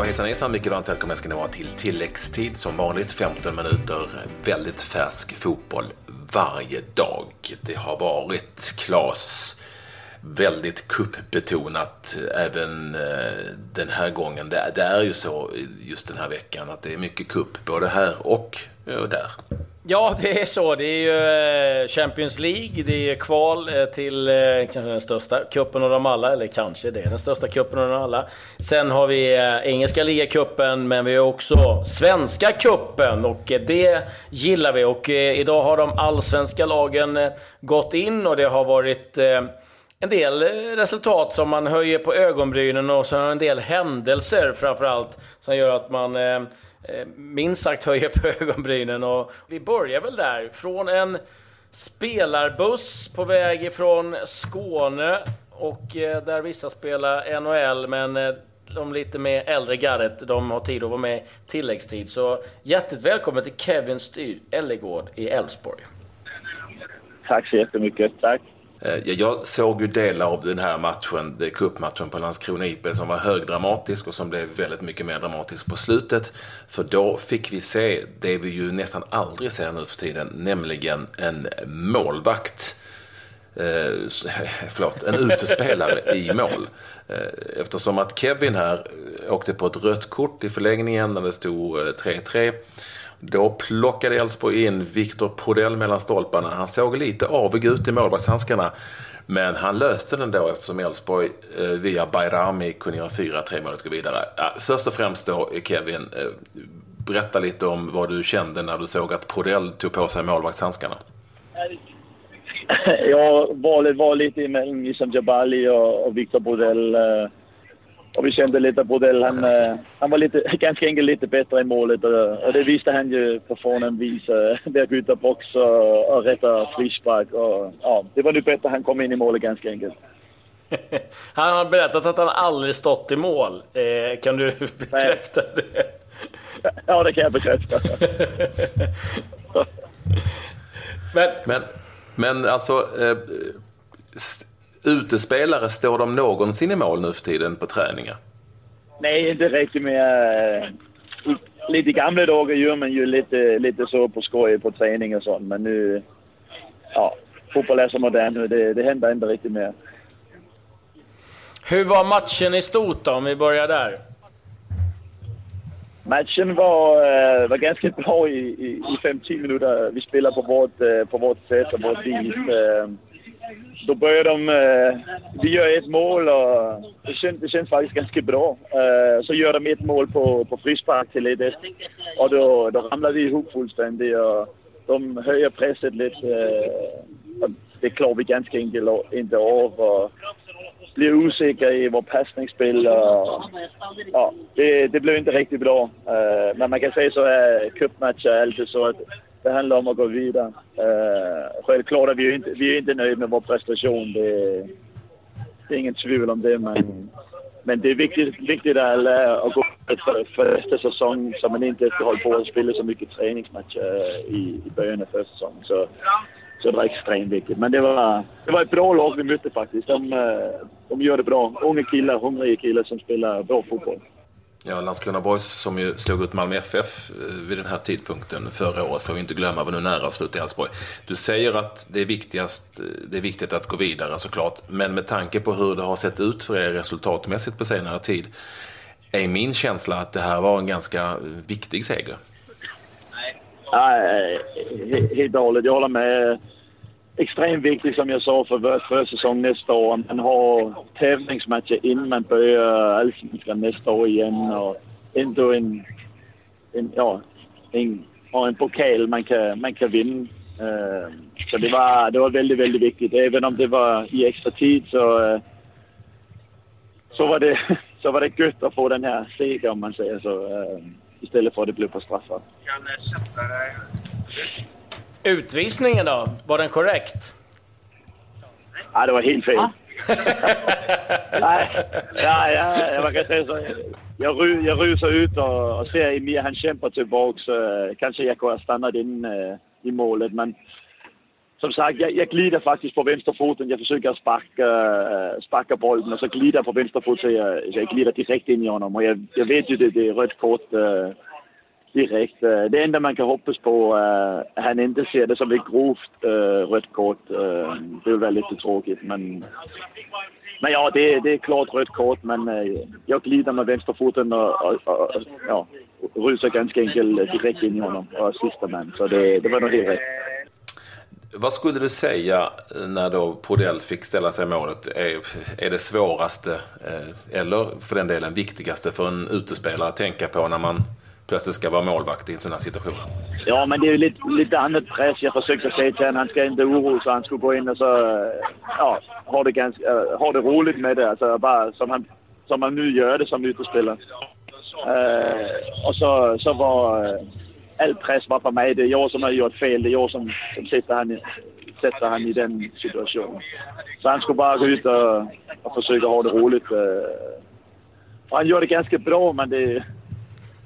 Ja, hejsan hejsan, mycket varmt välkomna ska ni vara till tilläggstid som vanligt 15 minuter väldigt färsk fotboll varje dag. Det har varit Klas väldigt kuppbetonat även eh, den här gången. Det, är ju så just den här veckan att det är mycket kupp både här och eh, där. Ja, det är så. Det är ju eh, Champions League, det är kval eh, till eh, kanske den största kuppen av dem alla, eller kanske det är den största kuppen av dem alla. Sen har vi engelska ligacupen, men vi har också svenska kuppen och det gillar vi. Och idag har de allsvenska lagen gått in och det har varit en del resultat som man höjer på ögonbrynen och så en del händelser framförallt som gör att man Eh, minst sagt höjer på ögonbrynen. Och vi börjar väl där, från en spelarbuss på väg ifrån Skåne och eh, där vissa spelar NHL men eh, de lite mer äldre gardet, de har tid att vara med tilläggstid. Så hjärtligt välkommen till Kevin Styr Ellegård i Elfsborg. Tack så jättemycket. Tack. Eh, jag såg ju delar av den här matchen, cupmatchen på Landskrona IP som var högdramatisk och som blev väldigt mycket mer dramatisk på slutet. För då fick vi se det vi ju nästan aldrig ser nu för tiden, nämligen en målvakt Eh, förlåt, en utespelare i mål. Eh, eftersom att Kevin här åkte på ett rött kort i förlängningen när det stod eh, 3-3. Då plockade Elfsborg in Viktor Prodell mellan stolparna. Han såg lite avig ut i målvaktshandskarna. Men han löste den då eftersom Elfsborg eh, via Bayrami kunde göra 4-3 målet och gå vidare. Ja, först och främst då, eh, Kevin, eh, berätta lite om vad du kände när du såg att Prodell tog på sig målvaktshandskarna. Jag valet var lite mellan Issam Jabali och, och Viktor Prodell. Eh, och vi kände lite på det. Han, eh, han var lite, ganska enkelt lite bättre i målet och, det visste han ju på förnämn vis. Att byta box och, och rätta frispark. Och, ja, det var nu bättre han kom in i målet ganska enkelt. han har berättat att han aldrig stått i mål. Eh, kan du bekräfta Nej. det? Ja, det kan jag bekräfta. men, men, men alltså... Eh, utespelare, står de någonsin i mål nu för tiden på träningar? Nej, inte riktigt med... Uh, lite gamla dagar gör man ju lite, lite så på skoj på träning och sånt, men nu... Ja, fotboll är så modern nu, det, det händer inte riktigt mer. Hur var matchen i stort då, om vi börjar där? Matchen var, uh, var ganska bra i, i, i 5-10 minuter. Vi spelade på vårt, uh, på vårt sätt och vårt vis. Då börjar de... Eh, vi gör ett mål och det känns, det känns faktiskt ganska bra. Eh, så gör de ett mål på, på frispark till 1 Och då, då ramlar vi ihop fullständigt och de höjer presset lite. Eh, det klarar vi ganska enkelt inte av. Och blir osäkra i vårt passningsspel. Och, ja, det, det blev inte riktigt bra. Eh, men man kan säga så här, cupmatcher är alltid så att det handlar om att gå vidare. Eh, självklart är vi inte, vi är inte nöjda med vår prestation. Det, det är inget tvivel om det. Men, men det är viktigt, viktigt att, eh, att gå för, för nästa säsong så man inte ska hålla på och spela så mycket träningsmatcher eh, i, i början av första säsongen. Så, så det var extremt viktigt. Men det var, det var ett bra lag vi mötte faktiskt. De, eh, de gör det bra. Unga killar, hungriga killar som spelar bra fotboll. Ja, Landskrona Boys som ju slog ut Malmö FF eh, vid den här tidpunkten förra året, får vi inte glömma, var nu nära att sluta i Elfsborg. Du säger att det är, viktigast, eh, det är viktigt att gå vidare såklart, men med tanke på hur det har sett ut för er resultatmässigt på senare tid, är min känsla att det här var en ganska eh, viktig seger. Nej, helt och hållet. Jag håller med extremt viktigt som jag sa för vår försäsong nästa år. Man har tävlingsmatcher innan man börjar allsvenskan nästa år igen och ändå en, en, ja, en, och en pokal man kan, man kan vinna. Uh, så det var, det var väldigt, väldigt viktigt. Även om det var i extra tid så, uh, så, var, det, så var det gött att få den här segern om man säger så. Uh, istället för att det blev på straffar. Utvisningen då? Var den korrekt? Ja, det var helt fel. nej, ja, ja, man kan säga så. Jag, ru, jag rusar ut och, och ser Emir, han kämpar tillbaka. Så, kanske jag kunde ha stannat in uh, i målet, men som sagt, jag, jag glider faktiskt på vänsterfoten. Jag försöker sparka, sparka bollen och så glider jag på vänsterfoten så jag, så jag glider direkt in i honom. Och jag, jag vet ju det, det är rött kort uh, direkt. Eh, det enda man kan hoppas på är att han inte ser det som ett grovt eh, rött kort. det vill vara lite tråkigt men... Men ja, det, det är klart rött kort men jag glider med vänsterfoten och, och, och, ja, rusar ganska enkelt direkt in i honom och assistar man. Så det, det var nog helt rätt. Vad skulle du säga när då Podell fick ställa sig i målet är, är det svåraste eller för den delen viktigaste för en utespelare att tänka på när man plötsligt ska vara målvakt i en sån här situation? Ja, men det är ju lite, lite annat press. Jag försökte säga till honom han ska inte oroa sig. Han skulle gå in och så, ja, ha det, ganska, eh, ha det roligt med det. Alltså bara som han, som han nu gör det som utespelare. Uh, eh, och så, så var eh, all press var på mig. Det är jag som har gjort fel. Det är jag som, som sätter, han, sätter han i den situationen. Så han skulle bara gå ut och, och försöka ha det roligt. Uh, han gör det ganska bra, men det,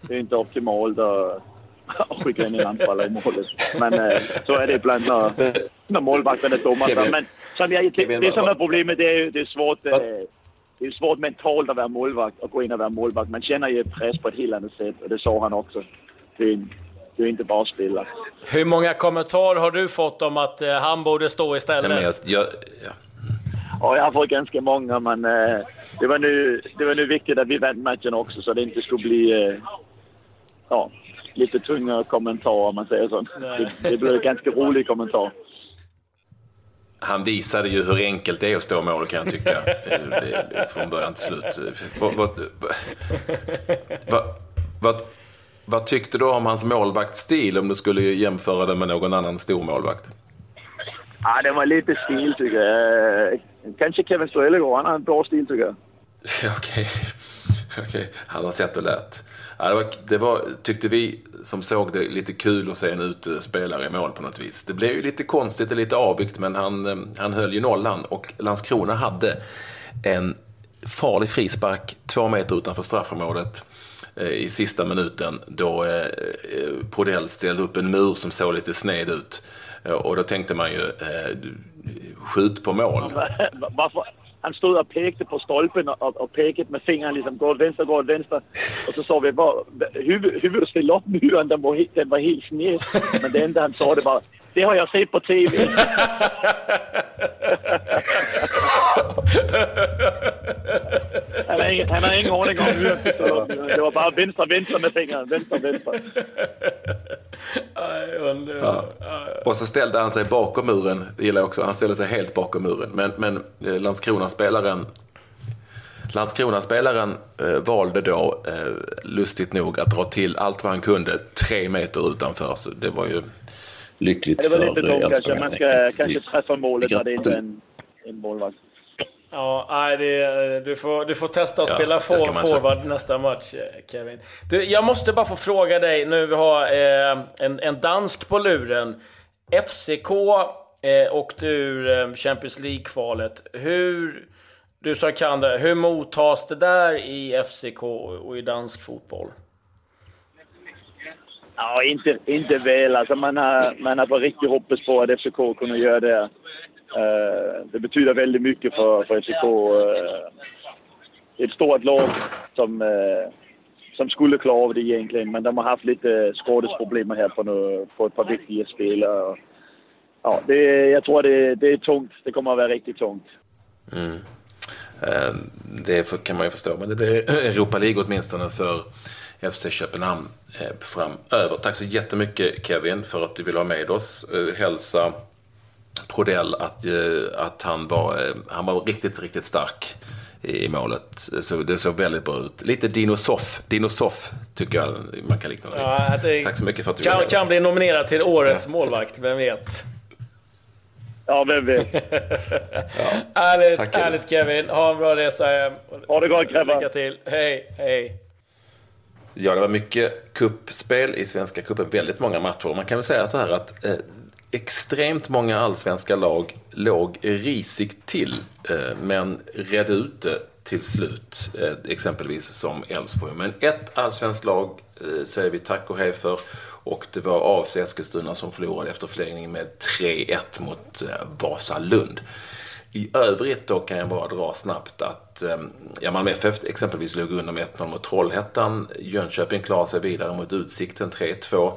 det är inte optimalt att, att skicka in en anfallare i målet. Men eh, så är det ibland när, när målvakten är domare. Men som jag, det, det som är problemet, det är, det är svårt. Eh, det är svårt mentalt att vara målvakt och gå in och vara målvakt. Man känner ju press på ett helt annat sätt och det sa han också. Det är, det är inte bara att spela. Hur många kommentarer har du fått om att eh, han borde stå istället? Nej, jag, jag, ja. ja, jag har fått ganska många, men eh, det, var nu, det var nu viktigt att vi vann matchen också så det inte skulle bli eh, ja, lite tunga kommentarer om man säger så. Det, det blev en ganska rolig kommentar. Han visade ju hur enkelt det är att stå mål kan jag tycka. Från början till slut. Vad, vad, vad, vad vad tyckte du om hans målvaktsstil om du skulle jämföra det med någon annan stor målvakt? Ja, det var lite stil tycker jag. Kanske Kevin Strölegård, han har en bra stil tycker jag. Okej, okay. okay. han har sett och lärt. Ja, det, var, det var, tyckte vi som såg det, lite kul att se en utespelare i mål på något vis. Det blev ju lite konstigt och lite avvikt, men han, eh, han höll ju nollan och Landskrona hade en farlig frispark två meter utanför straffområdet eh, i sista minuten då eh, eh, Prodell ställde upp en mur som såg lite sned ut. Och då tänkte man ju, skjut på mål. Varför? Han stod och pekade på stolpen och, och pekade med fingrarna liksom, gå åt vänster, gå åt vänster. Och så sa vi bara, huvudet ställde upp muren, den var, den var helt sned. Men det enda han sa det var, det har jag sett på TV. han, har ingen, han har ingen aning om hur Det var bara vänstra, vänstra med fingrarna. Vänstra, vänstra. Ja. Och så ställde han sig bakom muren, det gillar jag också. Han ställde sig helt bakom muren. Men, men eh, Landskrona-spelaren Landskrona-spelaren eh, valde då, eh, lustigt nog, att dra till allt vad han kunde tre meter utanför. Så det var ju lyckligt för Det var lite dumt kanske. Man ska kanske träffa målet när det inte är en, en målvakt. Ja, nej, det, du, får, du får testa att ja, spela for, forward nästa match, Kevin. Du, jag måste bara få fråga dig, nu vi har eh, en, en dansk på luren. FCK eh, åkte ur eh, Champions League-kvalet. Hur, du som kan det, hur mottas det där i FCK och i dansk fotboll? Ja, inte, inte väl. Alltså man, har, man har bara riktigt hoppats på att FCK kunde göra det. Eh, det betyder väldigt mycket för, för FCK. Uh, eh, ett stort lag som, eh, som skulle klara av det egentligen, men de har haft lite skadesproblem här på, nu, på ett par viktiga spelare. Ja, det, jag tror det, det är tungt. Det kommer att vara riktigt tungt. Mm. Det kan man ju förstå, men det blir Europa League åtminstone för FC Köpenhamn framöver. Tack så jättemycket Kevin för att du ville ha med oss. Hälsa Prodell att, eh, att han, var, han var riktigt, riktigt stark i målet. Så det såg väldigt bra ut. Lite Dino Soff, Dino Soff tycker jag man kan likna ja, det. Tack så mycket för att du kan, kan bli nominerad till årets ja. målvakt, vem vet? Ja, vem vet. ja. Härligt, Tack, härligt Kevin. Ha en bra resa hem. Ha det gott grabbar. Lycka till. Hej, hej. Ja, det var mycket kuppspel i Svenska cupen, väldigt många matcher. Man kan väl säga så här att eh, extremt många allsvenska lag låg risigt till, eh, men redde ut det till slut, eh, exempelvis som Elfsborg. Men ett allsvenskt lag eh, säger vi tack och hej för Och det var AFC Eskilstuna som förlorade efter förlängning med 3-1 mot Vasalund. I övrigt då kan jag bara dra snabbt att ehm, ja, Malmö FF exempelvis låg under med 1-0 mot Trollhättan. Jönköping klarar sig vidare mot Utsikten 3-2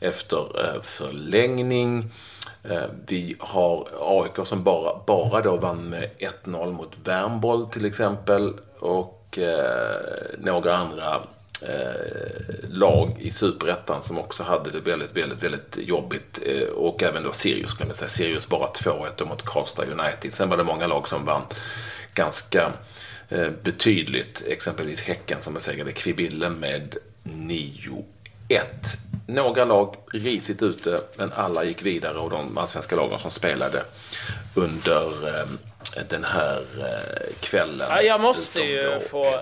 efter eh, förlängning. Eh, vi har AIK som bara, bara då vann med 1-0 mot Värmboll till exempel. Och eh, några andra eh, lag i Superettan som också hade det väldigt, väldigt, väldigt jobbigt. Eh, och även då Sirius kan man säga. Sirius bara 2-1 mot Karlstad United. Sen var det många lag som vann ganska eh, betydligt. Exempelvis Häcken som besegrade Kvibille med 9-1. Några lag risigt ute, men alla gick vidare och de allsvenska lagen som spelade under eh, den här eh, kvällen. Ja, jag måste ju få...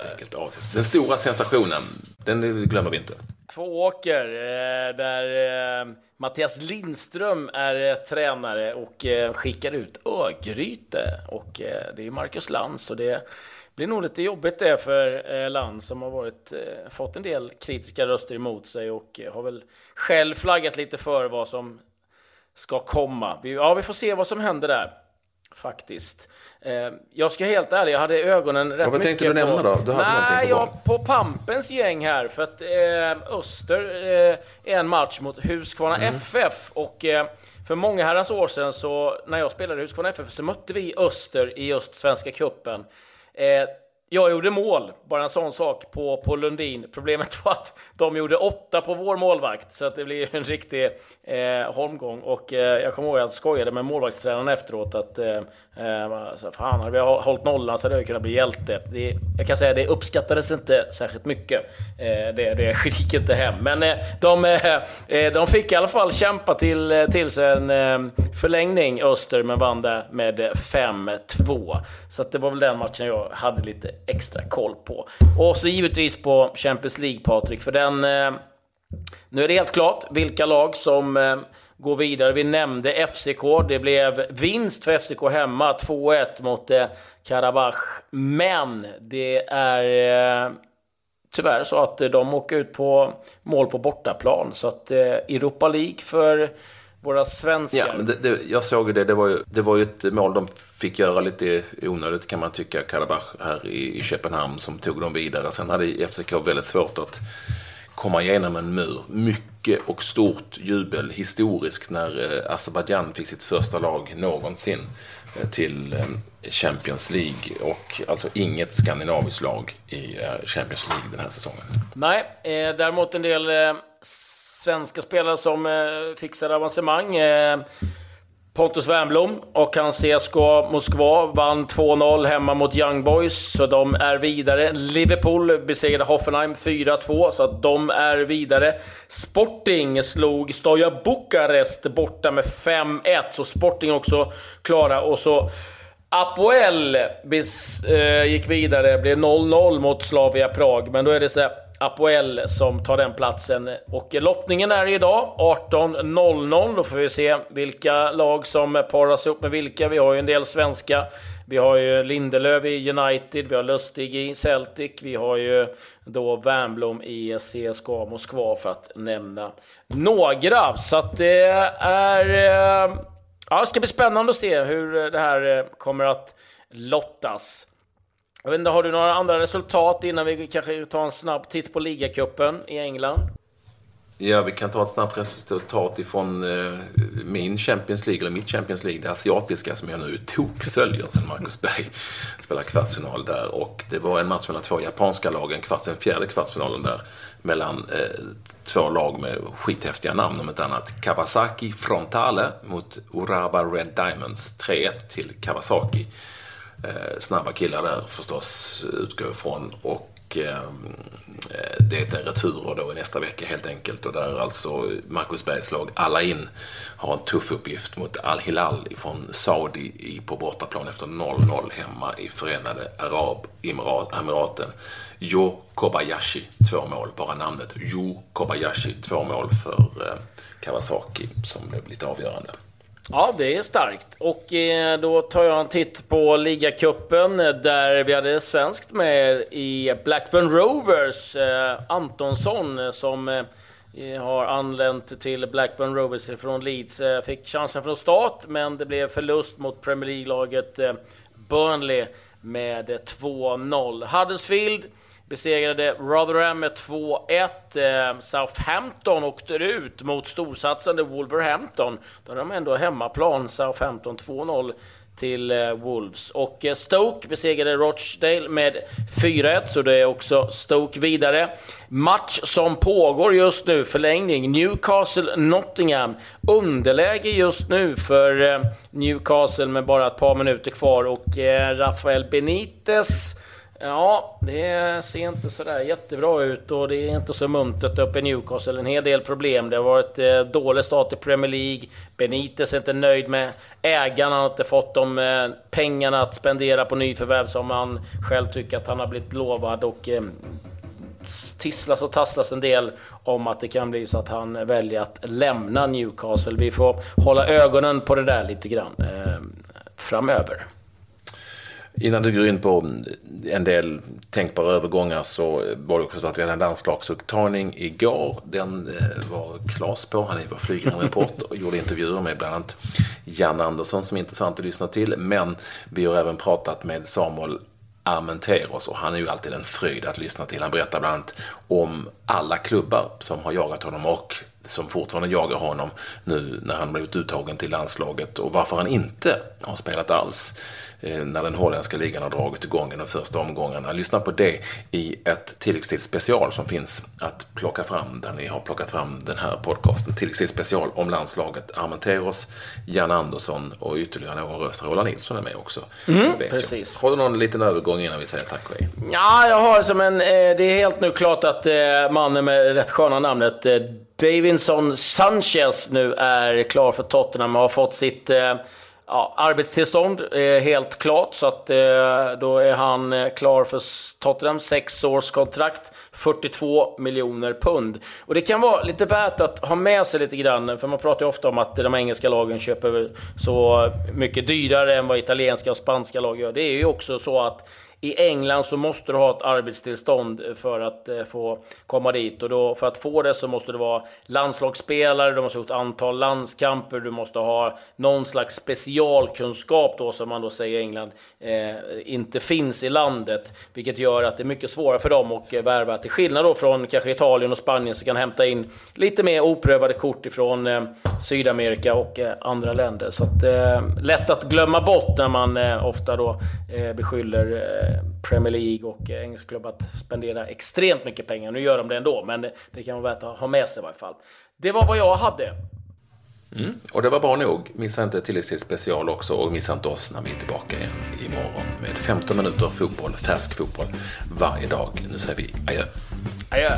Den stora sensationen, den glömmer vi inte. Två åker eh, där eh, Mattias Lindström är tränare och skickar ut Örgryte. Och det är Marcus Lantz och det blir nog lite jobbigt det för Lantz som har varit, fått en del kritiska röster emot sig och har väl själv flaggat lite för vad som ska komma. Ja, vi får se vad som händer där faktiskt. Eh, jag ska helt ärlig, jag hade ögonen rätt mycket Vad tänkte du nämna då? Du hade Nej, på jag på Pampens gäng här. För att eh, Öster eh, är en match mot Huskvarna mm. FF. Och eh, för många herrans år sedan, så, när jag spelade Huskvarna FF, så mötte vi Öster i just Svenska Cupen. Jag gjorde mål, bara en sån sak, på, på Lundin. Problemet var att de gjorde åtta på vår målvakt, så att det blir en riktig eh, holmgång. Och eh, jag kommer ihåg att jag skojade med målvaktstränaren efteråt att eh, Eh, fan, hade vi hållit nollan så hade jag kunnat bli hjälte. Det, jag kan säga att det uppskattades inte särskilt mycket. Eh, det, det gick inte hem. Men eh, de, eh, eh, de fick i alla fall kämpa till, eh, till sig en eh, förlängning, Öster, men vann det med 5-2. Så det var väl den matchen jag hade lite extra koll på. Och så givetvis på Champions League, Patrik, för den... Eh, nu är det helt klart vilka lag som eh, går vidare. Vi nämnde FCK. Det blev vinst för FCK hemma, 2-1 mot eh, Karabach. Men det är eh, tyvärr så att eh, de åker ut på mål på bortaplan. Så att eh, Europa League för våra svenskar. Ja, men det, det, jag såg det. Det var, ju, det var ju ett mål de fick göra lite onödigt kan man tycka. Karabach här i, i Köpenhamn som tog dem vidare. Sen hade FCK väldigt svårt att komma igenom en mur. Mycket och stort jubel historiskt när eh, Azerbajdzjan fick sitt första lag någonsin eh, till eh, Champions League och alltså inget skandinaviskt lag i Champions League den här säsongen. Nej, däremot en del svenska spelare som eh, fixar avancemang. Eh, Pontus Wernbloom och hans CSKA Moskva vann 2-0 hemma mot Young Boys, så de är vidare. Liverpool besegrade Hoffenheim 4-2, så att de är vidare. Sporting slog Stoja Bukarest borta med 5-1, så Sporting också klara. Och så Apoel bis, eh, gick vidare, blev 0-0 mot Slavia Prag, men då är det så här, Apoel som tar den platsen. Och lottningen är idag 18.00. Då får vi se vilka lag som paras upp med vilka. Vi har ju en del svenska. Vi har ju Lindelöf i United, vi har Lustig i Celtic, vi har ju då Wernbloom i CSKA Moskva för att nämna några. Så att det är... Eh, ja, det ska bli spännande att se hur det här eh, kommer att lottas. Jag vet inte, har du några andra resultat innan vi kanske tar en snabb titt på ligacupen i England? Ja, vi kan ta ett snabbt resultat ifrån eh, min Champions League, eller mitt Champions League, det asiatiska som jag nu tokföljer sen Marcus Berg spelar kvartsfinal där. Och det var en match mellan två japanska lag, en kvarts, en fjärde kvartsfinalen där, mellan eh, två lag med skithäftiga namn om ett annat. Kawasaki Frontale mot Urawa Red Diamonds, 3-1 till Kawasaki. Eh, snabba killar där förstås, utgår ifrån. Och eh, det är returer då i nästa vecka helt enkelt. Och där alltså Marcus Bergs lag Alla in har en tuff uppgift mot Al-Hilal från Saudi på bortaplan efter 0-0 hemma i Förenade Arabemiraten. Jo Kobayashi, två mål. Bara namnet Jo Kobayashi, två mål för eh, Kawasaki som blev lite avgörande. Ja, det är starkt. Och eh, då tar jag en titt på ligacupen eh, där vi hade svenskt med i Blackburn Rovers, eh, Antonsson, som har anlänt till Blackburn Rovers från Leeds. Fick chansen från start, men det blev förlust mot Premier League-laget Burnley med 2-0. Huddersfield besegrade Rotherham med 2-1. Eh, Southampton åkte ut mot storsatsande Wolverhampton. Då har de ändå hemmaplan, Southampton 2-0 till eh, Wolves. Och eh, Stoke besegrade Rochdale med 4-1, så det är också Stoke vidare. Match som pågår just nu, förlängning. Newcastle-Nottingham. Underläge just nu för Newcastle med bara ett par minuter kvar och Rafael Benitez Ja, det ser inte sådär jättebra ut och det är inte så muntert uppe i Newcastle. En hel del problem. Det har varit eh, dålig start i Premier League. Benitez är inte nöjd med ägarna. Han har inte fått de eh, pengarna att spendera på nyförvärv som han själv tycker att han har blivit lovad. Och eh, tisslas och tasslas en del om att det kan bli så att han väljer att lämna Newcastle. Vi får hålla ögonen på det där lite grann eh, framöver. Innan du går in på en del tänkbara övergångar så var det också så att vi hade en landslagsupptagning igår. Den eh, var Klas på. Han var flygande reporter och gjorde intervjuer med bland annat Jan Andersson som är intressant att lyssna till. Men vi har även pratat med Samuel Armenteros och han är ju alltid en fröjd att lyssna till. Han berättar bland annat om alla klubbar som har jagat honom och som fortfarande jagar honom nu när han blivit uttagen till landslaget och varför han inte har spelat alls. Eh, när den holländska ligan har dragit igång i de första omgångarna. Lyssna på det i ett tilläggstidsspecial som finns att plocka fram där ni har plockat fram den här podcasten. Tilläggstidsspecial om landslaget. Armenteros, Jan Andersson och ytterligare någon röst. Roland Nilsson är med också. Mm, precis. Har du någon liten övergång innan vi säger tack och hej? Ja, jag har som en... Eh, det är helt nu klart att eh, mannen med rätt sköna namnet Davinson Sanchez nu är klar för Tottenham och har fått sitt Ja, arbetstillstånd är helt klart, så att eh, då är han eh, klar för Tottenham. Sex års kontrakt, 42 miljoner pund. Och det kan vara lite värt att ha med sig lite grann, för man pratar ju ofta om att de engelska lagen köper så mycket dyrare än vad italienska och spanska lag gör. Det är ju också så att i England så måste du ha ett arbetstillstånd för att eh, få komma dit och då, för att få det så måste du vara landslagsspelare, du måste ha ett antal landskamper, du måste ha någon slags specialkunskap då som man då säger i England eh, inte finns i landet, vilket gör att det är mycket svårare för dem att eh, värva. Till skillnad då från kanske Italien och Spanien som kan hämta in lite mer oprövade kort ifrån eh, Sydamerika och eh, andra länder. Så att, eh, lätt att glömma bort när man eh, ofta då eh, beskyller Premier League och engelsk klubb att spendera extremt mycket pengar. Nu gör de det ändå, men det, det kan vara värt att ha med sig i varje fall. Det var vad jag hade. Mm, och det var bra nog. Missa inte tilläggstid special också och missa inte oss när vi är tillbaka igen imorgon med 15 minuter fotboll, färsk fotboll varje dag. Nu säger vi adjö. Adjö.